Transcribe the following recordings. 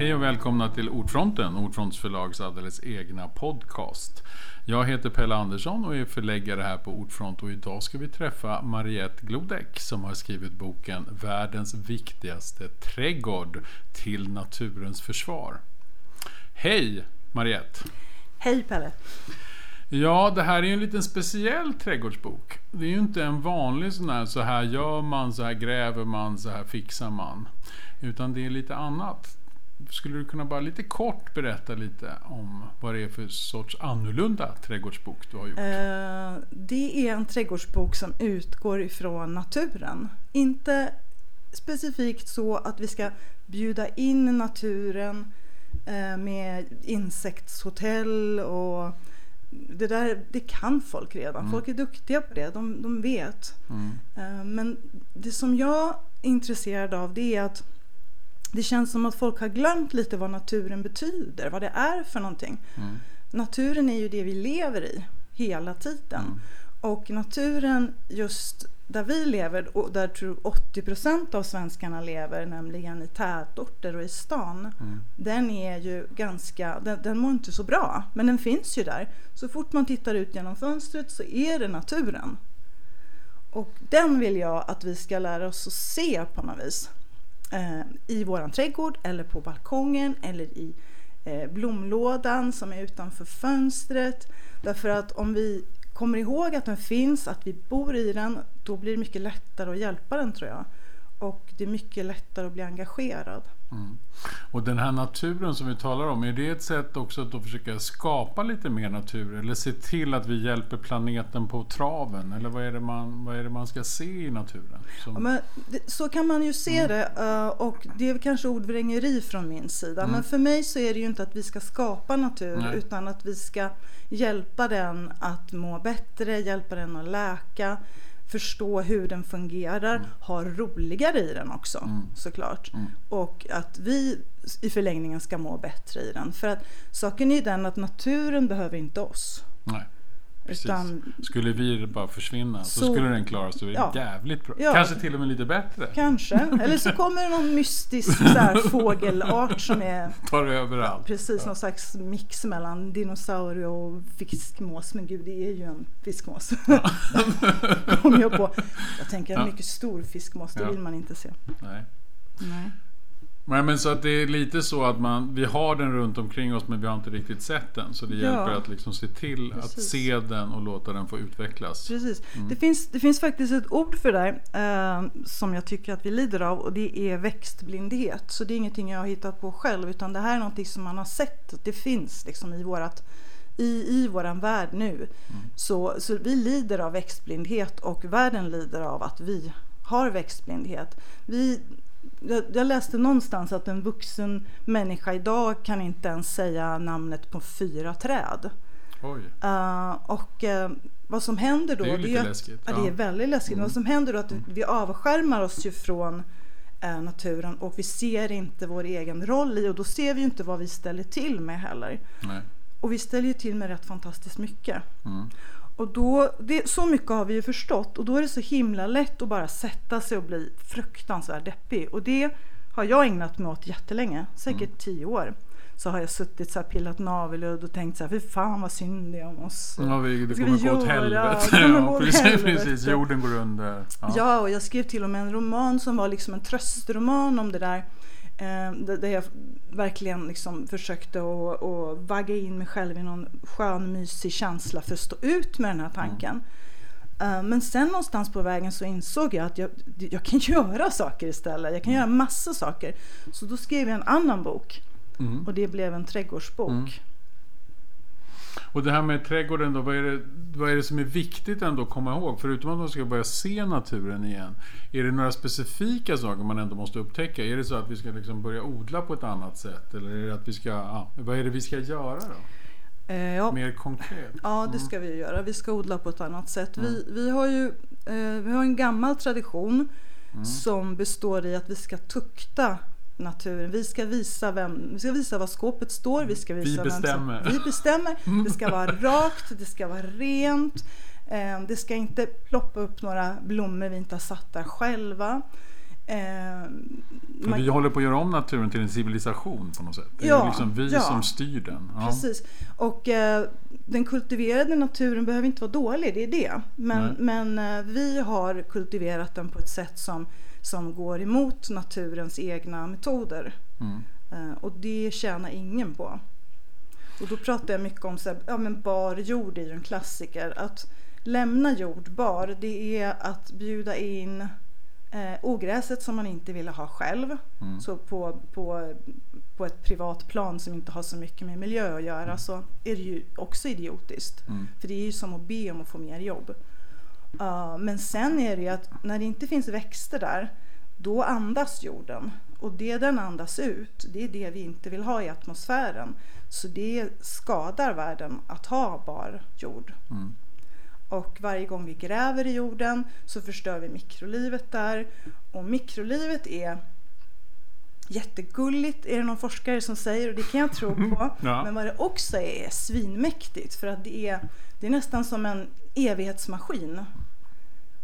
Hej och välkomna till Ordfronten, Ordfronts förlags alldeles egna podcast. Jag heter Pelle Andersson och är förläggare här på Ordfront och idag ska vi träffa Mariette Glodek som har skrivit boken Världens viktigaste trädgård till naturens försvar. Hej Mariette! Hej Pelle! Ja, det här är ju en liten speciell trädgårdsbok. Det är ju inte en vanlig sån här, så här gör man, så här gräver man, så här fixar man. Utan det är lite annat. Skulle du kunna bara lite kort berätta lite om vad det är för sorts annorlunda trädgårdsbok du har gjort? Eh, det är en trädgårdsbok som utgår ifrån naturen. Inte specifikt så att vi ska bjuda in naturen eh, med insektshotell och det där det kan folk redan. Mm. Folk är duktiga på det, de, de vet. Mm. Eh, men det som jag är intresserad av det är att det känns som att folk har glömt lite vad naturen betyder, vad det är för någonting. Mm. Naturen är ju det vi lever i hela tiden. Mm. Och naturen just där vi lever och där tror 80 procent av svenskarna lever, nämligen i tätorter och i stan. Mm. Den är ju ganska, den, den mår inte så bra, men den finns ju där. Så fort man tittar ut genom fönstret så är det naturen. Och den vill jag att vi ska lära oss att se på något vis Eh, i våran trädgård eller på balkongen eller i eh, blomlådan som är utanför fönstret. Därför att om vi kommer ihåg att den finns, att vi bor i den, då blir det mycket lättare att hjälpa den tror jag. Och det är mycket lättare att bli engagerad. Mm. Och den här naturen som vi talar om, är det ett sätt också att försöka skapa lite mer natur? Eller se till att vi hjälper planeten på traven? Eller vad är det man, vad är det man ska se i naturen? Som... Ja, men det, så kan man ju se mm. det. Eh, och det är kanske ordvrängeri från min sida. Mm. Men för mig så är det ju inte att vi ska skapa natur Nej. utan att vi ska hjälpa den att må bättre, hjälpa den att läka förstå hur den fungerar, mm. ha roligare i den också mm. såklart. Mm. Och att vi i förlängningen ska må bättre i den. För att saken är den att naturen behöver inte oss. Nej. Utan, skulle vi bara försvinna så, så skulle den klara sig ja, jävligt bra. Ja, Kanske till och med lite bättre. Kanske. Eller så kommer det någon mystisk så fågelart som är... Tar överallt. Precis, ja. någon slags mix mellan dinosaurie och fiskmås. Men gud, det är ju en fiskmås. Ja. Kom jag på. Jag tänker en mycket stor fiskmås, det vill man inte se. Nej. Nej. Nej, men så att det är lite så att man, vi har den runt omkring oss men vi har inte riktigt sett den. Så det ja. hjälper att liksom se till Precis. att se den och låta den få utvecklas. Precis. Mm. Det, finns, det finns faktiskt ett ord för det eh, som jag tycker att vi lider av och det är växtblindhet. Så det är ingenting jag har hittat på själv utan det här är någonting som man har sett. Det finns liksom i vårat i, i våran värld nu. Mm. Så, så vi lider av växtblindhet och världen lider av att vi har växtblindhet. Vi, jag, läste någonstans att en vuxen människa idag kan inte ens säga namnet på fyra träd. Uh, och uh, vad som händer då... Det är ju lite läskigt. Ja. Det är väldigt läskigt. Mm. Vad som händer då är att mm. vi avskärmar oss ju från uh, naturen och vi ser inte vår egen roll i och då ser vi ju inte vad vi ställer till med heller. Nej. Och vi ställer ju till med rätt fantastiskt mycket. Mm. Och då, det, så mycket har vi ju förstått och då är det så himla lätt att bara sätta sig och bli fruktansvärt deppig. Och det har jag ägnat mig åt jättelänge, säkert mm. tio år. Så har jag suttit så här pillat navelludd och tänkt så här, fy fan vad synd det är om oss. Ja, vi, det kommer gå åt helvete. Ja, precis, precis, jorden går under. Ja. ja, och jag skrev till och med en roman som var liksom en tröstroman om det där där jag verkligen liksom försökte att, att vagga in mig själv i någon skön mysig känsla för att stå ut med den här tanken. Mm. Men sen någonstans på vägen så insåg jag att jag, jag kan göra saker istället. Jag kan mm. göra massa saker. Så då skrev jag en annan bok. Mm. Och det blev en trädgårdsbok. Och det här med trädgården då, vad är, det, vad är det som är viktigt ändå att komma ihåg? Förutom att man ska börja se naturen igen. Är det några specifika saker man ändå måste upptäcka? Är det så att vi ska liksom börja odla på ett annat sätt? Eller är det att vi ska, ja, vad är det vi ska göra då? Eh, ja. Mer konkret? Ja, det mm. ska vi göra. Vi ska odla på ett annat sätt. Mm. Vi, vi har ju eh, vi har en gammal tradition mm. som består i att vi ska tukta naturen. Vi ska visa, vem, vi ska visa var skåpet står. Vi, ska visa vi bestämmer. Vem vi bestämmer. Det ska vara rakt, det ska vara rent. Eh, det ska inte ploppa upp några blommor vi inte har satt där själva. Eh, För man- vi håller på att göra om naturen till en civilisation på något sätt. Det är Ja, liksom vi ja. som styr den. Ja. Precis. Och eh, den kultiverade naturen behöver inte vara dålig, det är det. Men, men eh, vi har kultiverat den på ett sätt som, som går emot naturens egna metoder. Mm. Eh, och det tjänar ingen på. Och då pratar jag mycket om så här, ja, men bar jord är ju en klassiker. Att lämna jord bar, det är att bjuda in eh, ogräset som man inte ville ha själv. Mm. Så på, på, på ett privat plan som inte har så mycket med miljö att göra så är det ju också idiotiskt. Mm. För det är ju som att be om att få mer jobb. Uh, men sen är det ju att när det inte finns växter där, då andas jorden. Och det den andas ut, det är det vi inte vill ha i atmosfären. Så det skadar världen att ha bar jord. Mm. Och varje gång vi gräver i jorden så förstör vi mikrolivet där. Och mikrolivet är jättegulligt är det någon forskare som säger och det kan jag tro på. Ja. Men vad det också är, är svinmäktigt för att det är, det är nästan som en evighetsmaskin.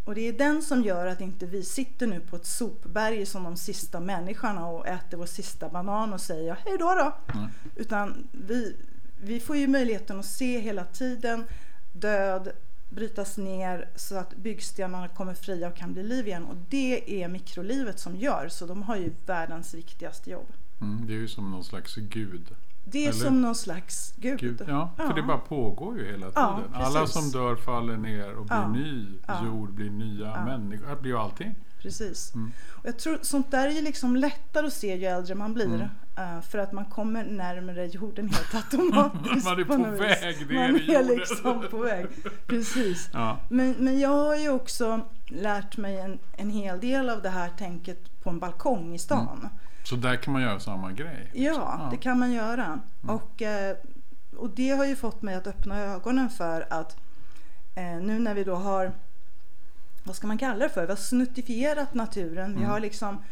Och det är den som gör att inte vi sitter nu på ett sopberg som de sista människorna och äter vår sista banan och säger hej då då. Nej. Utan vi, vi får ju möjligheten att se hela tiden död brytas ner så att byggstenarna kommer fria och kan bli liv igen. Och det är mikrolivet som gör, så de har ju världens viktigaste jobb. Mm. Det är ju som någon slags gud. Det är Eller? som någon slags gud. Gud, ja, för Ja. det bara pågår ju hela tiden. Ja, Alla som dör faller ner och blir Ja. ny jord, blir nya människor. Det blir allting. Precis. Mm. Och jag tror sånt där är liksom lättare att se ju äldre man blir. Mm. eh, för att man kommer närmare jorden helt automatiskt. Man är på vis. väg ner Man i är jorden. liksom på väg. Precis. Men, men jag har ju också lärt mig en, en hel del av det här tänket på en balkong i stan. Så där kan man göra samma grej. Ja, det kan man göra. Och, eh, och det har ju fått mig att öppna ögonen för att eh, nu när vi då har, vad ska man kalla det för, vi har snuttifierat naturen. Vi Mm. har liksom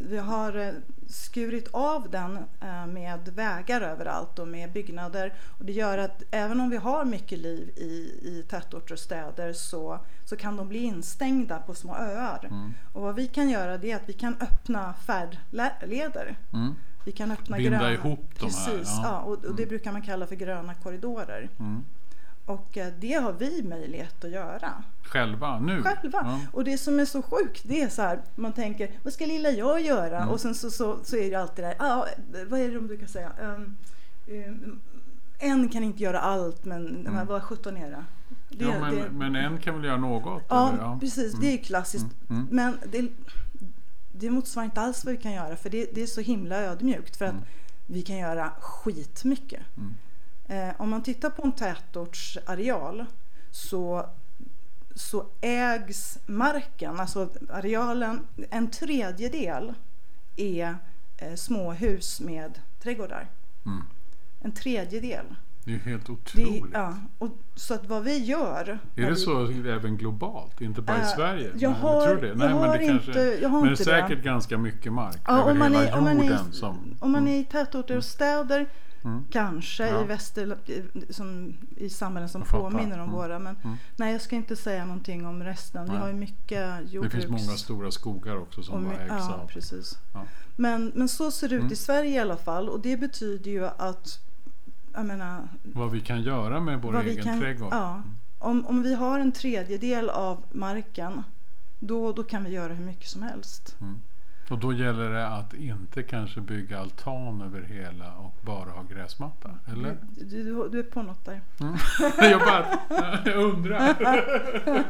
vi har eh, skurit av den eh, med vägar överallt och med byggnader. Och det gör att även om vi har mycket liv i, i tätorter och städer så, så kan de bli instängda på små öar. Mm. Och vad vi kan göra det är att vi kan öppna färdleder. Mm. Vi kan öppna Binda gröna, ihop de här, Precis, ja. ja. och, och det brukar man kalla för gröna korridorer. Mm. Och eh, det har vi möjlighet att göra Själva, nu? själva. Ja. Och det som är så sjukt det är så här, man tänker vad ska lilla jag göra? Mm. Och sen så, så, så är det alltid det där, ah, vad är det de brukar säga? Um, um, en kan inte göra allt men Mm. vad 17 är det? det, ja, men, det men en kan väl göra något? Ja, eller? precis. Det är ju klassiskt. Mm. Mm. Men det, det motsvarar inte alls vad vi kan göra för det, det är så himla ödmjukt för att Mm. vi kan göra skitmycket. Mm. Eh, om man tittar på en tätortsareal så, så ägs marken, alltså arealen, en tredjedel är eh, småhus med trädgårdar. Mm. En tredjedel. Det är helt Det, otroligt. ja, och, så att vad vi gör... Är det vi- så även globalt? Inte bara i Eh, Sverige? jag Nej, har- tror det. Nej, jag men det kanske, inte- jag har men det det. är säkert ganska mycket mark Ja, över om man, hela är, om, man jorden. är, som, om man Mm. är i tätorter och städer Mm. kanske Ja. i väster, som, i samhällen som påminner om Mm. våra. Men Mm. nej, jag ska inte säga någonting om resten. Vi Nej. har ju mycket Det jordbruks... finns många stora skogar också som och ägs ja, av. precis. Ja. Men, men så ser det ut Mm. i Sverige i alla fall. Och det betyder ju att, menar, Vad vi kan göra med vår vi egen kan... trädgård. Ja, om, om vi har en tredjedel av marken, då, då kan vi göra hur mycket som helst. Mm. Och då gäller det att inte kanske bygga altan över hela och bara ha gräsmatta. Eller? Du, du, du är på något där. Mm. jag bara jag undrar.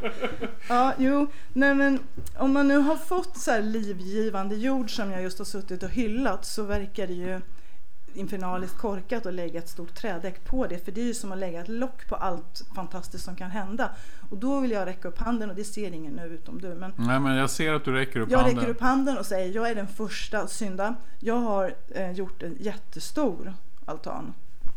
Ja, jo, nej men om man nu har fått så här livgivande jord som jag just har suttit och hyllat så verkar det ju infernaliskt korkat att lägga ett stort trädäck på det för det är ju som att lägga ett lock på allt fantastiskt som kan hända. Och då vill jag räcka upp handen och det ser ingen nu utom du. Men Nej men jag ser att du räcker upp jag handen. räcker upp handen och säger jag är den första att synda. Jag har eh, gjort en jättestor altan.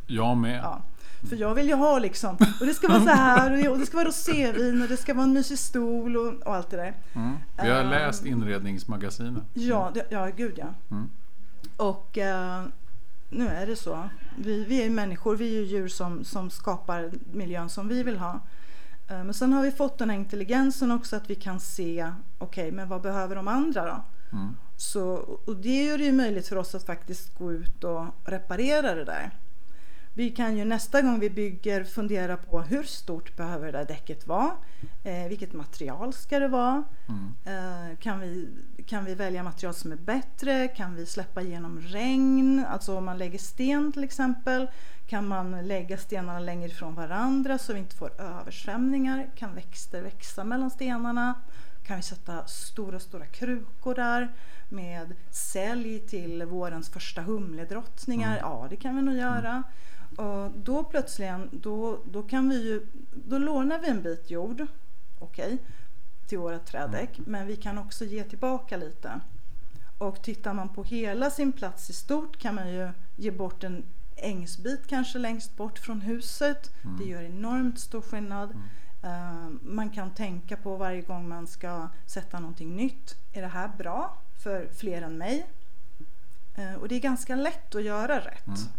Jag med. Ja. För jag vill ju ha liksom, och det ska vara så här och det- ska vara rosévin och det ska vara en mysig stol och, och allt det där. Mm. Vi har Ehm. läst inredningsmagasinet. Ja, det, ja gud ja. Mm. Och eh, nu är det så. Vi, vi är människor, vi är ju djur som, som skapar miljön som vi vill ha. Eh, men sen har vi fått den här intelligensen också att vi kan se, okej, men vad behöver de andra då? Mm. Så, och det gör det ju möjligt för oss att faktiskt gå ut och reparera det där. Vi kan ju nästa gång vi bygger fundera på hur stort behöver det där däcket vara? Eh, vilket material ska det vara? Mm. Eh, kan, vi, kan vi välja material som är bättre? Kan vi släppa igenom regn? Alltså om man lägger sten till exempel. Kan man lägga stenarna längre ifrån varandra så vi inte får översvämningar? Kan växter växa mellan stenarna? Kan vi sätta stora, stora krukor där med sälj till vårens första humledrottningar? Mm. Ja, det kan vi nog göra. Och då plötsligen, då, då kan vi ju, då lånar vi en bit jord, okej, till våra trädäck, men vi kan också ge tillbaka lite. Och tittar man på hela sin plats i stort kan man ju ge bort en ängsbit kanske längst bort från huset. Mm. Det gör enormt stor skillnad. Eh, man kan tänka på varje gång man ska sätta någonting nytt. Är det här bra för fler än mig? Eh, och det är ganska lätt att göra rätt.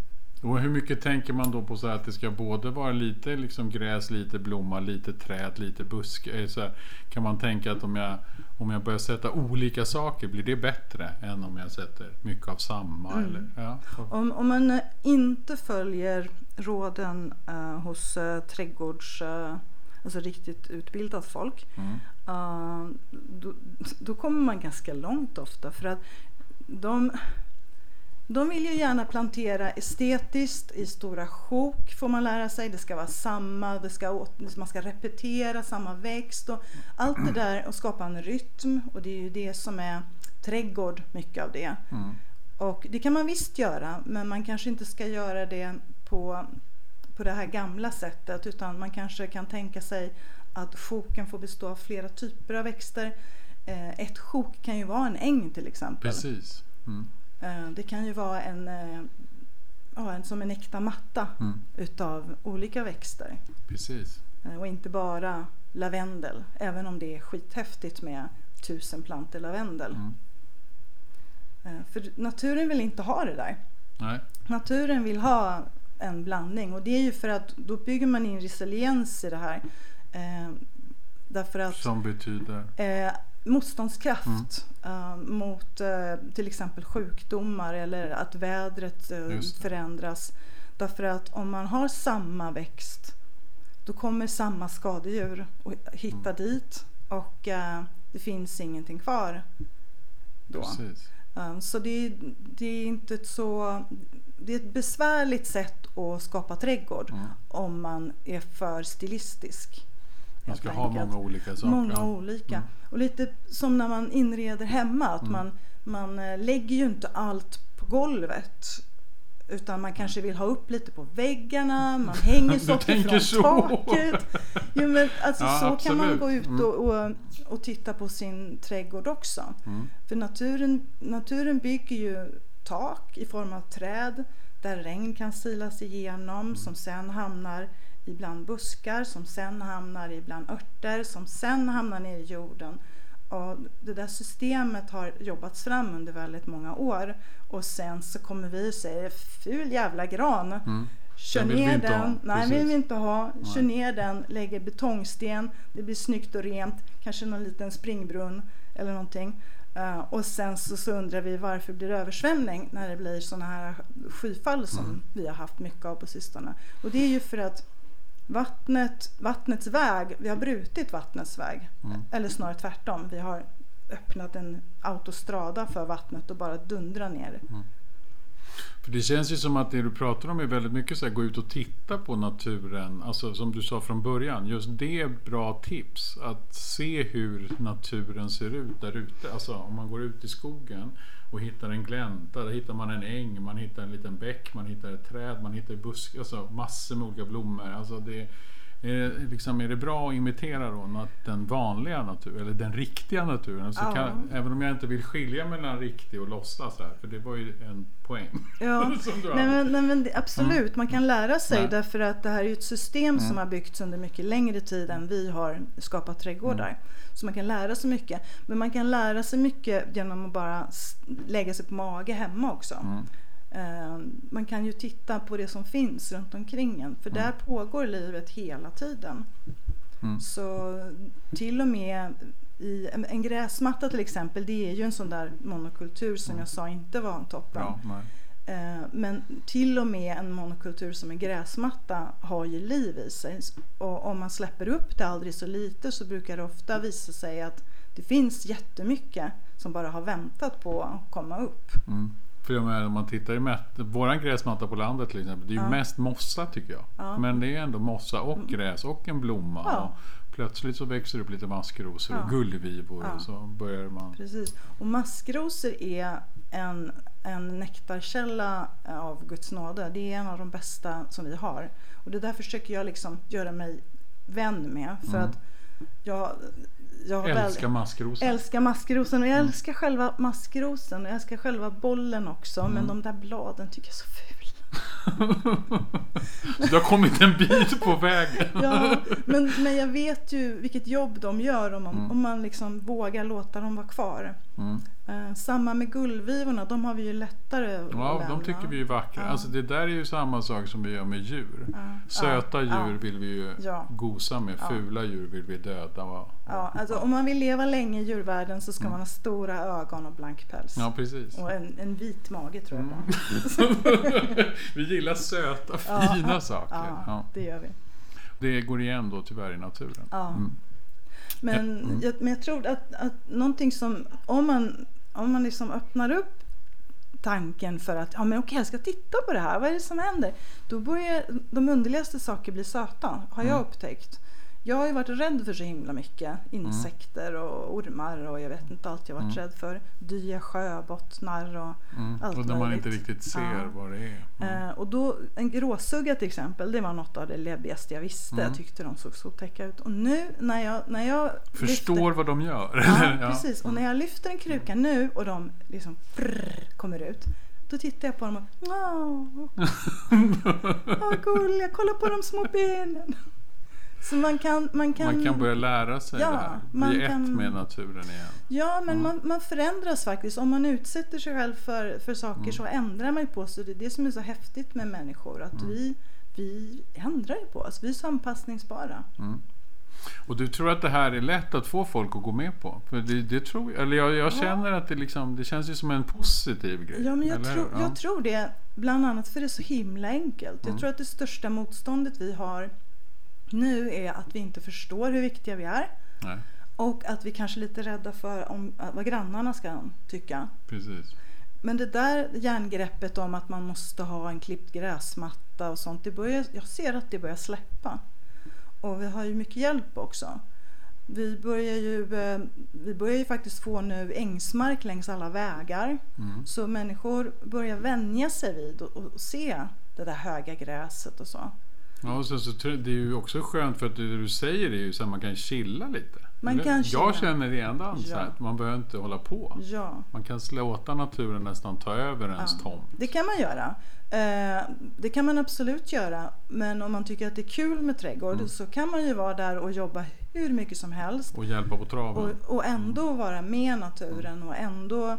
Och hur mycket tänker man då på så att det ska både vara lite liksom gräs, lite blomma, lite träd, lite buske? Eh, Så här, kan man tänka att om jag, om jag börjar sätta olika saker, blir det bättre än om jag sätter mycket av samma? Mm. Eller? Ja. Om, om man eh, inte följer råden eh, hos uh, trädgårds... eh, alltså riktigt utbildat folk. Mm. eh, då, då kommer man ganska långt ofta. För att de, de vill ju gärna plantera estetiskt i stora sjok får man lära sig. Det ska vara samma, det ska, man ska repetera samma växt och allt det där och skapa en rytm. Och det är ju det som är trädgård, mycket av det. Mm. Och det kan man visst göra, men man kanske inte ska göra det på, på det här gamla sättet utan man kanske kan tänka sig att sjoken får bestå av flera typer av växter. Eh, ett sjok kan ju vara en äng till exempel. Precis. Mm. Eh, det kan ju vara en, eh, ja, en, som en äkta matta Mm. utav olika växter. Precis. Eh, och inte bara lavendel, även om det är skithäftigt med tusen plantor lavendel. Mm. För naturen vill inte ha det där. Nej. Naturen vill ha en blandning och det är ju för att då bygger man in resiliens i det här. Eh, därför att Som betyder? eh, motståndskraft eh, mot eh, till exempel sjukdomar eller att vädret eh, förändras. Därför att om man har samma växt då kommer samma skadedjur och hitta Mm. dit och det finns ingenting kvar då. Precis. Så det, är- det är inte ett så... Det är ett besvärligt sätt att skapa trädgård Mm. om man är för stilistisk. Man ska ha många olika saker. Många olika. Mm. Och lite som när man inreder hemma. Att Mm. man, man eh, lägger ju inte allt på golvet. Utan man kanske vill ha upp lite på väggarna. Man hänger saker från så. taket. Jo, men alltså, Ja, så kan man absolut. gå ut Mm. och, och, och titta på sin trädgård också. Mm. För naturen, naturen bygger ju tak i form av träd där regn kan silas igenom som sen hamnar ibland buskar som sen hamnar ibland örter som sen hamnar ner i jorden. Och det där systemet har jobbats fram under väldigt många år och sen så kommer vi och säger ful jävla gran. Mm. Kör Den vi ner den. ha. Nej, vill vi inte ha. Kör ner den, lägger betongsten. Det blir snyggt och rent. Kanske någon liten springbrunn eller någonting. Eh, och sen så, så undrar vi varför blir det översvämning när det blir sådana här skyfall som Mm. vi har haft mycket av på sistone. Och det är ju för att vattnet, vattnets väg, vi har brutit vattnets väg. Mm. Eller snarare tvärtom. Vi har öppnat en autostrada för vattnet och bara dundrar ner. För det känns ju som att det du pratar om är väldigt mycket så här, gå ut och titta på naturen. Alltså som du sa från början, just det är bra tips. Att se hur naturen ser ut där ute. Alltså om man går ut i skogen och hittar en glänta, där hittar man en äng, man hittar en liten bäck, man hittar ett träd, man hittar buskar, alltså massor med olika blommor. Alltså det, är, det liksom, är det bra att imitera då nat- den vanliga naturen, eller den riktiga naturen? Så Ja. kan, även om jag inte vill skilja mellan riktig och låtsas här, för det var ju en poäng. Ja, som nej, men, nej, men absolut. Man kan lära sig Nej. därför att det här är ju ett system som Mm. har byggts under mycket längre tid än vi har skapat trädgårdar. Mm. Så man kan lära sig mycket. Men man kan lära sig mycket genom att bara lägga sig på mage hemma också. Mm. Eh, Man kan ju titta på det som finns runt omkring en. För där pågår livet hela tiden. Mm. Så till och med i en, gräsmatta till exempel, det är ju en sån där monokultur som jag sa inte var en toppen. Ja. Eh, Men till och med en monokultur som en gräsmatta har ju liv i sig. Och om man släpper upp det aldrig så lite så brukar det ofta visa sig att det finns jättemycket som bara har väntat på att komma upp. Mm. För jag menar, om man tittar i mät- våran gräsmatta på landet till exempel, det är ju Ja. mest mossa tycker jag. Ja. Mm. Men det är ändå mossa och gräs och en blomma. Ja. Och plötsligt så växer det upp lite maskrosor och gullvivor och så börjar man... Precis. Och maskrosor är en, en nektarkälla av Guds nåde. Det är en av de bästa som vi har. Och det där försöker jag liksom göra mig vän med. För Mm. att jag, jag Älskar maskrosor. älskar maskrosen och jag Mm. älskar själva maskrosen och jag älskar själva bollen också. Mm. Men de där bladen tycker jag är så fula. Du har kommit en bit på vägen. Ja, men, men jag vet ju vilket jobb de gör om man, Mm. om man liksom vågar låta dem vara kvar. Mm. Eh, samma med gullvivorna, de har vi ju lättare att Ja, de lämna. tycker vi är vackra. Ja. Alltså det där är ju samma sak som vi gör med djur. Ja, Söta ja, djur vill vi ju gosa med. Fula djur vill vi döda. Va? Ja, alltså om man vill leva länge i djurvärlden så ska man ha stora ögon och blank päls. Mm. Ja, precis. Och en, en vit mage tror jag Mm. vi gillar söta, fina saker. Ja, det gör vi. Det går igen då tyvärr i naturen. Ja. Mm. Men, Mm. jag, men jag tror att, att någonting som, om man, om man liksom öppnar upp tanken för att ja, men okej, jag ska titta på det här, vad är det som händer? Då börjar de underligaste saker bli söta, har jag Mm. upptäckt. Jag har ju varit rädd för så himla mycket. Insekter och ormar och jag vet inte allt jag varit Mm. rädd för. Dya sjöbottnar och Mm. allt Och när man inte riktigt ser Ja. vad det är. Mm. Eh, och då, en gråsugga till exempel, det var något av det läbbigaste jag visste. Mm. Jag tyckte de såg så otäcka ut. Och nu när jag, när jag Förstår lyfter, vad de gör. ja, Ja. precis. Och när jag lyfter en kruka nu och de liksom prrr, kommer ut. Då tittar jag på dem och åh, vad gulliga, kolla på de små benen. Så man kan, man kan, Man kan börja lära sig Ja, det här. man Bli ett kan- med naturen igen. Ja, men Mm. man, man förändras faktiskt. Om man utsätter sig själv för, för saker Mm. så ändrar man ju på sig. Det är det som är så häftigt med människor. Att Mm. vi, vi ändrar ju på oss. Vi är så anpassningsbara. Mm. Och du tror att det här är lätt att få folk att gå med på? För det, det tror jag. Eller jag, jag Ja. känner att det, liksom, det känns ju som en positiv grej. Ja, men jag, hur? Ja. jag tror det bland annat för det är så himla enkelt. Mm. Jag tror att det största motståndet vi har nu är att vi inte förstår hur viktiga vi är. Nej, Och att vi kanske är lite rädda för om, vad grannarna ska tycka. precis. Men det där järngreppet om att man måste ha en klippt gräsmatta och sånt, det börjar, jag ser att det börjar släppa. Och vi har ju mycket hjälp också. Vi börjar ju, eh, vi börjar ju faktiskt få nu ängsmark längs alla vägar. Mm. Så människor börjar vänja sig vid och, och se det där höga gräset och så. Ja, och sen så, jag- det är ju också skönt för att det du säger är ju så att man kan chilla lite. Man Eller? kan Jag chilla. känner redan Ja. att man behöver inte hålla på. Ja, Man kan låta naturen nästan ta över ens Ja. tomt. det kan man göra. Eh, det kan man absolut göra. Men om man tycker att det är kul med trädgård Mm. så kan man ju vara där och jobba hur mycket som helst. Och hjälpa på traven. Och, och ändå Mm. vara med naturen och ändå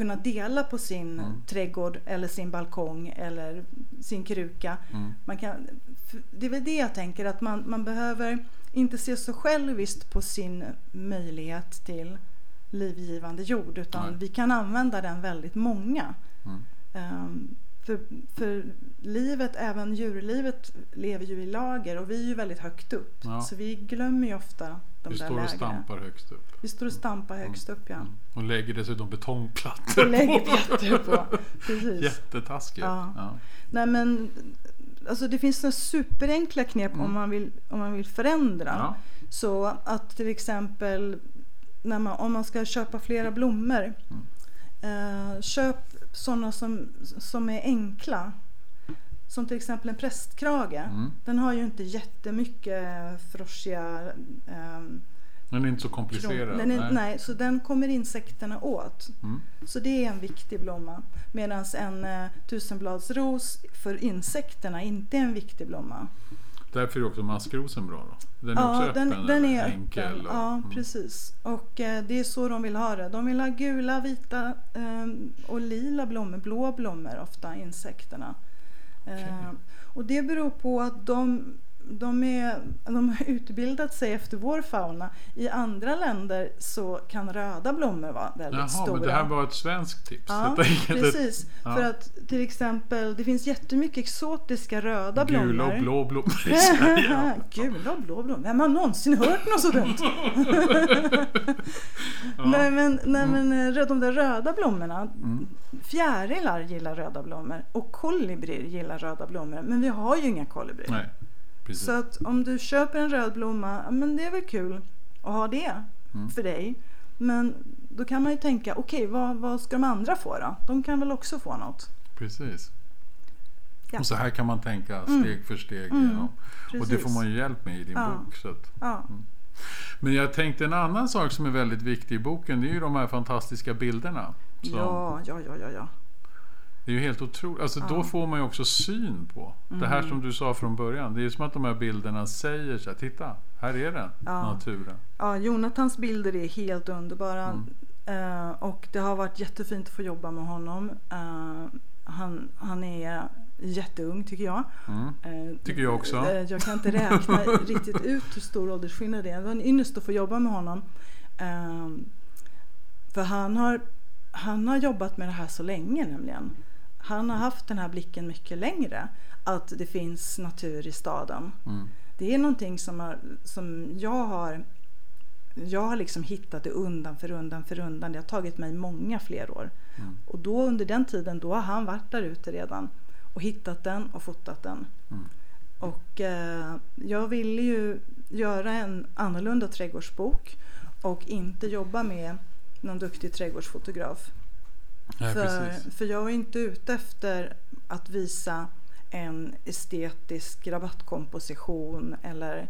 kunna dela på sin Mm. trädgård eller sin balkong eller sin kruka. Mm. Man kan, det är väl det jag tänker att man, man behöver inte se så själviskt på sin möjlighet till livgivande jord utan Nej. vi kan använda den väldigt många. Mm. Ehm, för, för livet, även djurlivet, lever ju i lager och vi är ju väldigt högt upp. Ja. Så vi glömmer ju ofta de Vi där står och stampar högst upp. Vi står och stampar högst upp ja. Mm. Och lägger dessutom betongplattor Och lägger plattor på. Precis. Jättetaskigt. Ja. Ja. Nej men alltså det finns några superenkla knep Mm. om, man vill, om man vill förändra. Ja. Så att till exempel när man, om man ska köpa flera blommor. Eh, köp sådana som, som är enkla. Som till exempel en prästkrage. Mm. Den har ju inte jättemycket froschiga ehm, Den är inte så komplicerad. Den är, nej. nej. så den kommer insekterna åt. Mm. Så det är en viktig blomma. Medan en eh, tusenbladsros för insekterna inte är en viktig blomma. Därför är också maskrosen bra då. Den är också Ja, öppen. den, den är enkel öppen. och- Ja, mm. precis. Och eh, det är så de vill ha det. De vill ha gula, vita eh, och lila blommor, blå blommor ofta, insekterna. Eh, och det beror på att de, de, är, de har utbildat sig efter vår fauna. I andra länder så kan röda blommor vara väldigt Jaha, stora. men det här var ett svenskt tips. Ja, precis. Ja. För att till exempel, det finns jättemycket exotiska röda blommor. Gula och blå blommor i Sverige. Gula och blå blommor. Vem har någonsin hört något så dumt? Nej men, nej, men eh, de där röda blommorna. Mm. Fjärilar gillar röda blommor och kolibrier gillar röda blommor. Men vi har ju inga kolibrier. Nej, precis. Så att om du köper en röd blomma, men det är väl kul att ha det Mm. för dig. Men då kan man ju tänka, okej vad, vad ska de andra få då? De kan väl också få något? precis. Ja. Och så här kan man tänka Mm. steg för steg Mm, igenom. Och det får man ju hjälp med i din Ja. bok. Så att. Ja, Men jag tänkte en annan sak som är väldigt viktig i boken. Det är ju de här fantastiska bilderna. Ja, ja, ja, ja, ja. Det är ju helt otroligt. Alltså, Då Ja. Mm. får man ju också syn på det här som du sa från början. Det är ju som att de här bilderna säger så här, titta, här är den, Ja. naturen. Ja, Jonathans bilder är helt underbara. Mm. Eh, och det har varit jättefint att få jobba med honom. Eh, han, han är jätteung tycker jag. Mm. Eh, Tycker jag också. eh, jag kan inte räkna riktigt ut hur stor åldersskillnad det är. Det var en ynnest att få jobba med honom. Eh, för han har, han har jobbat med det här så länge nämligen. Han har haft den här blicken mycket längre. Att det finns natur i staden. Mm. Det är någonting som, har, som jag har jag har liksom hittat det undan för undan för undan. Det har tagit mig många fler år. Mm. Och då under den tiden då har han varit där ute redan och hittat den och fotat den. Mm. Och eh, jag ville ju göra en annorlunda trädgårdsbok och inte jobba med någon duktig trädgårdsfotograf. Nej, för, precis. för jag är inte ute efter att visa en estetisk rabattkomposition eller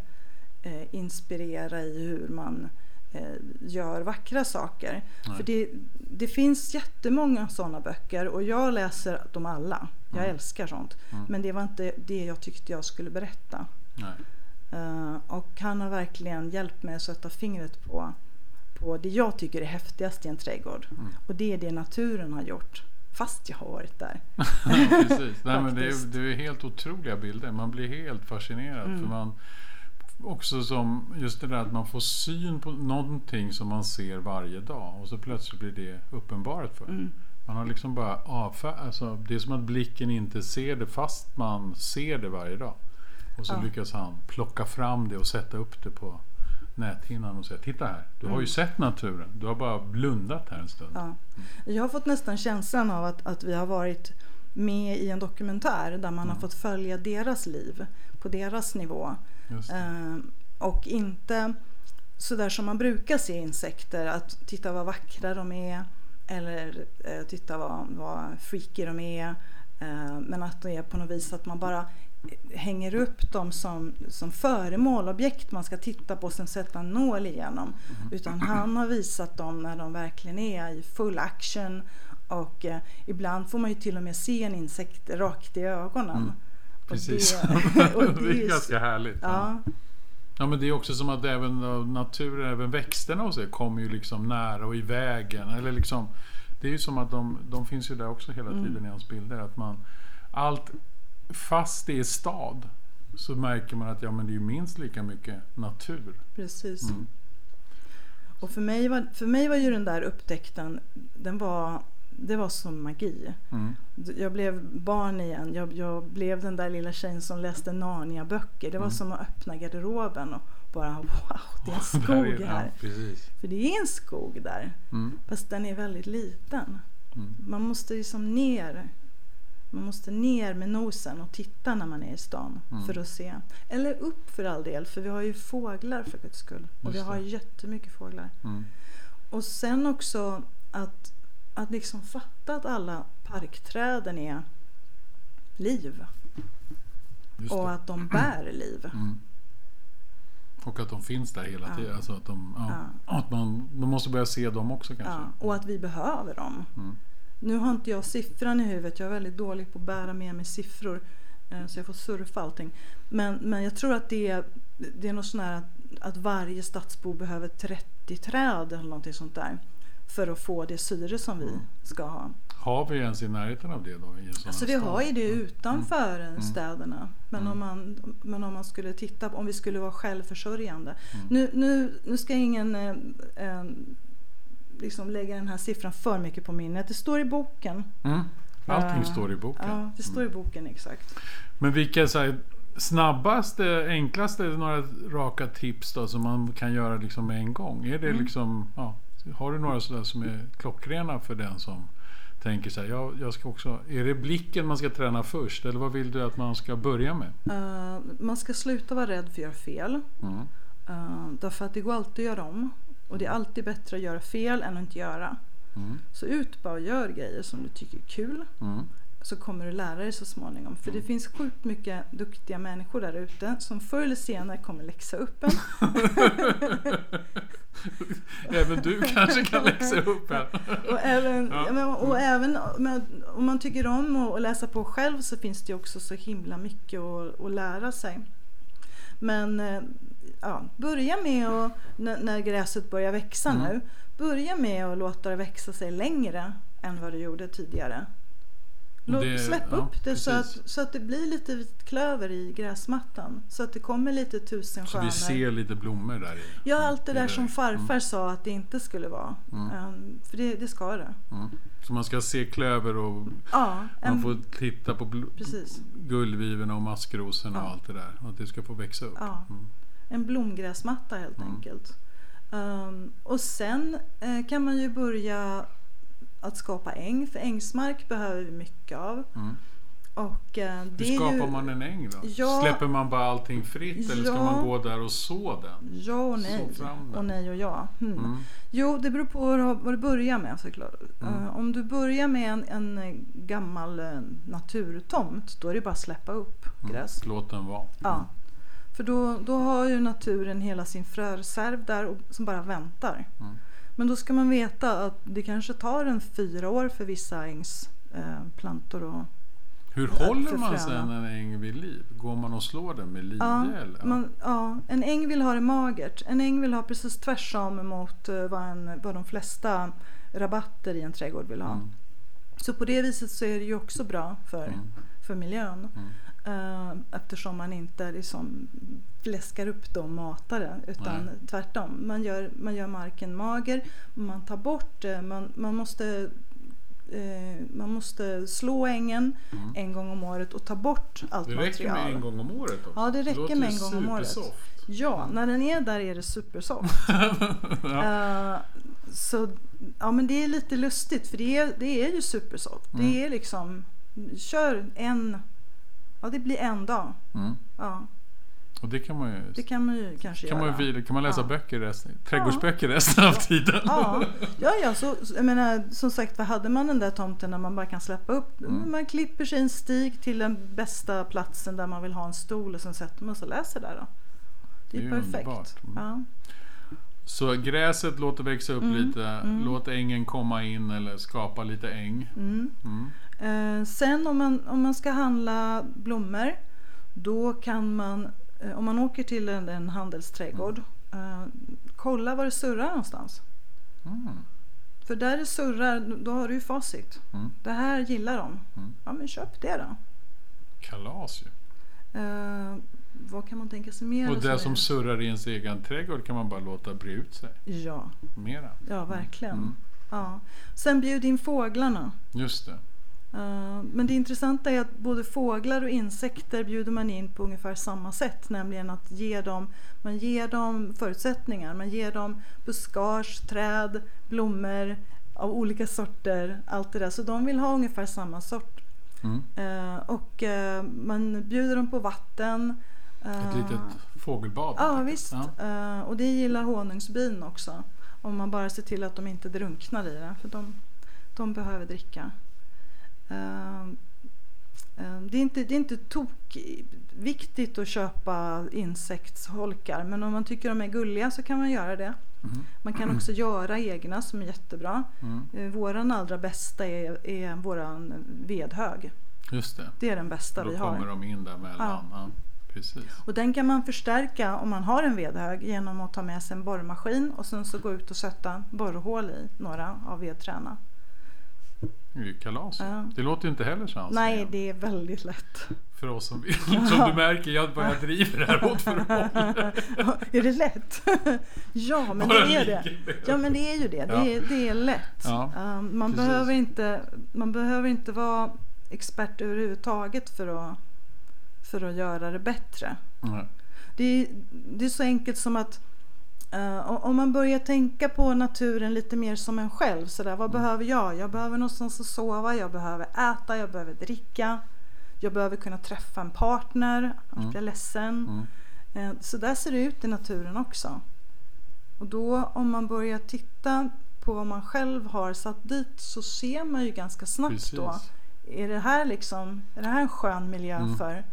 eh, inspirera i hur man eh, gör vackra saker. Nej. För det, det finns jättemånga sådana böcker och jag läser dem alla. Jag Mm. älskar sånt. Mm. Men det var inte det jag tyckte jag skulle berätta. Eh, och han har verkligen hjälpt mig att sätta fingret på, på det jag tycker är häftigast i en trädgård. Mm. Och det är det naturen har gjort. Fast jag har varit där. Precis. Nej, men det, är, det är helt otroliga bilder. Man blir helt fascinerad. Mm. För man, också som just det där att man får syn på någonting som man ser varje dag. Och så plötsligt blir det uppenbarat för en. Mm. Man har liksom bara avfär, alltså Det är som att blicken inte ser det fast man ser det varje dag. Och så Ja. lyckas han plocka fram det och sätta upp det på näthinnan och säga Titta här, du har ju Mm. sett naturen. Du har bara blundat här en stund. Ja. Jag har fått nästan känslan av att, att vi har varit med i en dokumentär där man har Mm. fått följa deras liv på deras nivå. Eh, och inte sådär som man brukar se insekter, att titta vad vackra de är eller eh, titta vad, vad freaky de är. Eh, men att det är på något vis att man bara hänger upp dem som, som föremål, objekt man ska titta på och sen sätta en nål igenom. Utan han har visat dem när de verkligen är i full action och eh, ibland får man ju till och med se en insekt rakt i ögonen. Mm. Och Precis. det- och det är ganska härligt. Ja, Ja men det är också som att även naturen, även växterna och så kommer ju liksom nära och i vägen. Eller liksom, det är ju som att de, de finns ju där också hela Mm. tiden i hans bilder. Att man, allt, fast det är stad så märker man att ja, men det är minst lika mycket natur. precis. Mm. Och för mig, var, för mig var ju den där upptäckten, den var, det var som magi. Mm. Jag blev barn igen. Jag, jag blev den där lilla tjejen som läste Narnia-böcker. Det var Mm. som att öppna garderoben och bara wow, det är en skog är- här. Ja. För det är en skog där. Mm. Fast den är väldigt liten. Mm. Man måste liksom ner. Man måste ner med nosen och titta när man är i stan Mm. för att se. Eller upp för all del, för vi har ju fåglar för guds skull. Och vi Just har det. jättemycket fåglar. Mm. Och sen också att, att liksom fatta att alla parkträden är liv. Just Och det. att de bär liv. Mm. Och att de finns där hela Ja. tiden. Alltså att de, ja, att man, man måste börja se dem också kanske. Ja, och att vi behöver dem. Mm. Nu har inte jag siffran i huvudet. Jag är väldigt dålig på att bära med mig siffror. eh, Så jag får surfa allting. Men, men jag tror att det är, det är något sånt här att, att varje stadsbo behöver 30 träd eller någonting sånt där. För att få det syre som vi Mm. ska ha. Har vi ens i närheten av det då? I Alltså vi har ju det utanför Mm. städerna. Men, Mm. om man, men om man skulle titta på, om vi skulle vara självförsörjande. Mm. Nu, nu, nu ska ingen eh, eh, liksom lägga den här siffran för mycket på minnet. Det står i boken. Mm. Allting Eh, står i boken. Mm. Ja, det står i boken exakt. Men vilka så här, snabbaste, enklaste, några raka tips då som man kan göra liksom med en gång? Är det Mm. liksom, ja, har du några sådär som är klockrena för den som tänker så här, jag, jag ska också, är det blicken man ska träna först eller vad vill du att man ska börja med? Eh, man ska sluta vara rädd för att göra fel. Mm. Uh, därför att det går alltid att göra om. Och det är alltid bättre att göra fel än att inte göra. Mm. Så ut bara och gör grejer som du tycker är kul. Mm. Så kommer du lära dig så småningom. För det finns sjukt mycket duktiga människor där ute som förr eller senare kommer läxa upp en. Även du kanske kan läxa upp här. Och även, Ja. och även med, om man tycker om att, läsa på själv så finns det också så himla mycket att, att lära sig. Men eh, ja, börja med att, när, gräset börjar växa Mm. nu, börja med att låta det växa sig längre än vad det gjorde tidigare. Låt, Det- släpp ja, upp det så att, så att det blir lite vit klöver i gräsmattan. Så att det kommer lite tusen Så vi stjärnor. ser lite blommor där i. Ja, allt det där som Mm. farfar sa att det inte skulle vara. Mm. Ehm, för det, det ska det. Mm. Så man ska se klöver och Ja, man en, får titta på bl- gullvivorna och maskrosorna och Ja. allt det där. Och att det ska få växa upp. Ja. Mm. En blomgräsmatta helt Mm. enkelt. Ehm, och sen eh, kan man ju börja att skapa äng, för ängsmark behöver vi mycket av. Mm. Och, eh, det Hur skapar ju, man en äng då? Ja. Släpper man bara allting fritt eller ska Ja. man gå där och så den? Ja och nej. Och nej och ja. Mm. Mm. Jo, det beror på vad, du börjar med såklart. Mm. Eh, om du börjar med en, en eh, gammal eh, naturtomt, då är det bara att släppa upp gräs. Mm. Låt den vara. Ja. För då, då har ju naturen hela sin fröreserv där och, som bara väntar. Mm. Men då ska man veta att det kanske tar en fyra år för vissa ängsplantor eh, och Hur håller man sen en äng vid liv? Går man och slår den med lie? Ja, eller? Man, ja, en äng vill ha det magert. En äng vill ha precis tvärsom mot eh, vad, en, vad de flesta rabatter i en trädgård vill ha. Mm. Så på det viset så är det ju också bra för, Mm. för miljön. Mm. Eh, eftersom man inte liksom fläskar upp det och matar det. Utan Nej. tvärtom. Man gör, man gör marken mager. Man tar bort det. Man, man, måste, eh, man måste slå ängen Mm. en gång om året och ta bort allt Det räcker material. med en gång om året också. Ja, det räcker låter med en gång om året. Ja, när den är där är det supersoft. ja. Eh, så ja, men det är lite lustigt för det är, det är ju supersoft. Mm. Det är liksom, kör en, ja det blir en dag. Mm. Ja, Och det kan man ju... det kan man ju kanske kan man, göra. ju vila- kan man läsa Ja. böcker resten, trädgårdsböcker resten av tiden? Ja, ja, ja så, jag menar, som sagt, vad hade man den där tomten när man bara kan släppa upp? Mm. Man klipper sig en stig till den bästa platsen där man vill ha en stol och sen sätter man sig och läser där då. Det är, Det är perfekt. Mm. Ja. Så gräset låter växa upp Mm, lite. mm. Låt ängen komma in eller skapa lite äng. Mm. Mm. Eh, sen om man, om man ska handla blommor då kan man, eh, om man åker till en, en handelsträdgård, eh, kolla var det surrar någonstans. Mm. För där det surrar, då har du ju facit. Mm. Det här gillar de. Mm. Ja men köp det då. Kalas ju. Eh, vad kan man tänka sig mer? Och som det är- som surrar i ens egen trädgård kan man bara låta bre ut sig Ja, mera. ja verkligen. Mm. Ja. Sen bjud in fåglarna. Just det. Eh, Men det intressanta är att både fåglar och insekter bjuder man in på ungefär samma sätt. Nämligen att ge dem, man ger dem förutsättningar. Man ger dem buskage, träd, blommor av olika sorter. Allt det där. Så de vill ha ungefär samma sort. Mm. Eh, Och eh, man bjuder dem på vatten. Ett litet fågelbad. Ja visst. Ja. Och det gillar honungsbin också. Om man bara ser till att de inte drunknar i det. För de, de behöver dricka. Eh, eh, Det är inte, det är inte tok viktigt att köpa insektsholkar. Men om man tycker de är gulliga så kan man göra det. Mhm. Man kan också göra egna som är jättebra. Mm. Eh, Våran allra bästa är, är våran vedhög. Just det. Det är den bästa Då vi kommer har. de in där mellan. Ja. Precis. Och den kan man förstärka om man har en vedhög genom att ta med sig en borrmaskin och sen så gå ut och sätta borrhål i några av vedträna. Det är ju kalas. Ja. Det låter ju inte heller så Nej, det är väldigt lätt. För oss som vill. Som du märker, jag bara driver det här åt för håll. är det lätt? ja, men Bara det är det. Ja, men det är ju det. Det är, det är lätt. Ja, Um, man, precis. behöver inte, man behöver inte vara expert överhuvudtaget för att, för att göra det bättre. Nej. Det är, det är så enkelt som att eh, om man börjar tänka på naturen lite mer som en själv. Så där, vad Mm. behöver jag? Jag behöver någonstans att sova, jag behöver äta, jag behöver dricka. Jag behöver kunna träffa en partner, annars Mm. blir jag ledsen. Mm. Eh, Så där ser det ut i naturen också. Och då om man börjar titta på vad man själv har satt dit så ser man ju ganska snabbt Precis. då. Är det här liksom, är det här en skön miljö Mm. för?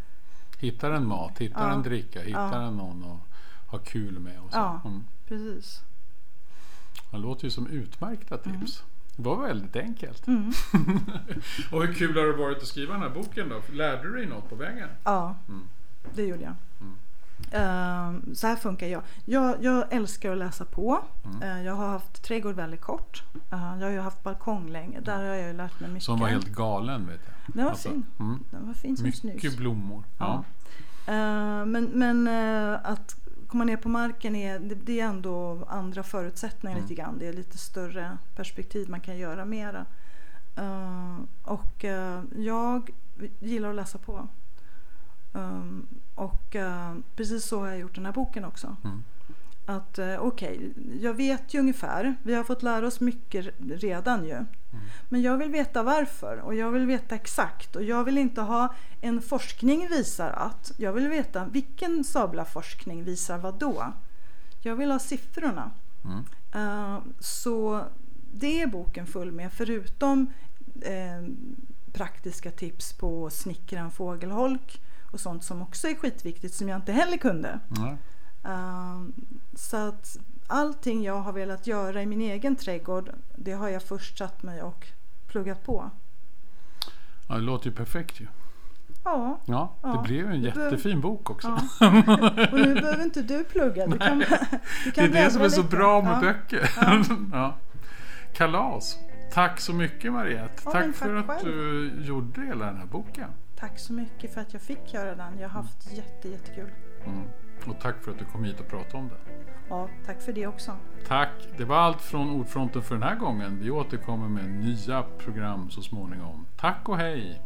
Hittar en mat, hittar Ja. en dricka, hittar Ja. en någon att ha kul med. Och så. Ja. Mm. Precis. Det låter ju som utmärkta tips. Det var väldigt enkelt. Mm. och hur kul har det varit att skriva den här boken då? Lärde du dig något på vägen? Ja, Mm. det gjorde jag. Mm. Ehm, så här funkar jag. jag. Jag älskar att läsa på. Mm. Eh, jag har haft trädgård väldigt kort. Eh, jag har ju haft balkong länge. Där har jag ju lärt mig mycket. Som var helt galen vet jag. Den var Alltså, fin. Mm. Den var fin som snus. Mycket blommor. Ja. Men men eh, att komma ner på marken är, det, det är ändå andra förutsättningar Mm. lite grann. Det är lite större perspektiv man kan göra mera. Eh, och eh, jag gillar att läsa på. Um, och eh, precis så har jag gjort den här boken också. Mm. Att uh, okej, jag vet ju ungefär. Vi har fått lära oss mycket redan ju. Men jag vill veta varför och jag vill veta exakt. Och jag vill inte ha en forskning visar att. Jag vill veta vilken Sabla-forskning visar vad då. Jag vill ha siffrorna. Mm. Eh, så det är boken full med förutom eh, praktiska tips på snickra en fågelholk och sånt som också är skitviktigt som jag inte heller kunde. Ja. Eh, så att allting jag har velat göra i min egen trädgård det har jag först satt mig och pluggat på. ja, det låter ju perfekt ju. Ja, Ja, det Ja, blev en det jättefin bok också. ja. och nu behöver inte du plugga. Du kan, du Det kan är det som är så lite. bra med böcker. Ja. Kalas. Tack så mycket Mariette. Tack men för tack att själv. du gjorde hela den här boken. Tack så mycket för att jag fick göra den. Jag har haft jätte, jättekul. Mm. Och tack för att du kom hit och pratade om det. Ja, tack för det också. Tack! Det var allt från Ordfronten för den här gången. Vi återkommer med nya program så småningom. Tack och hej!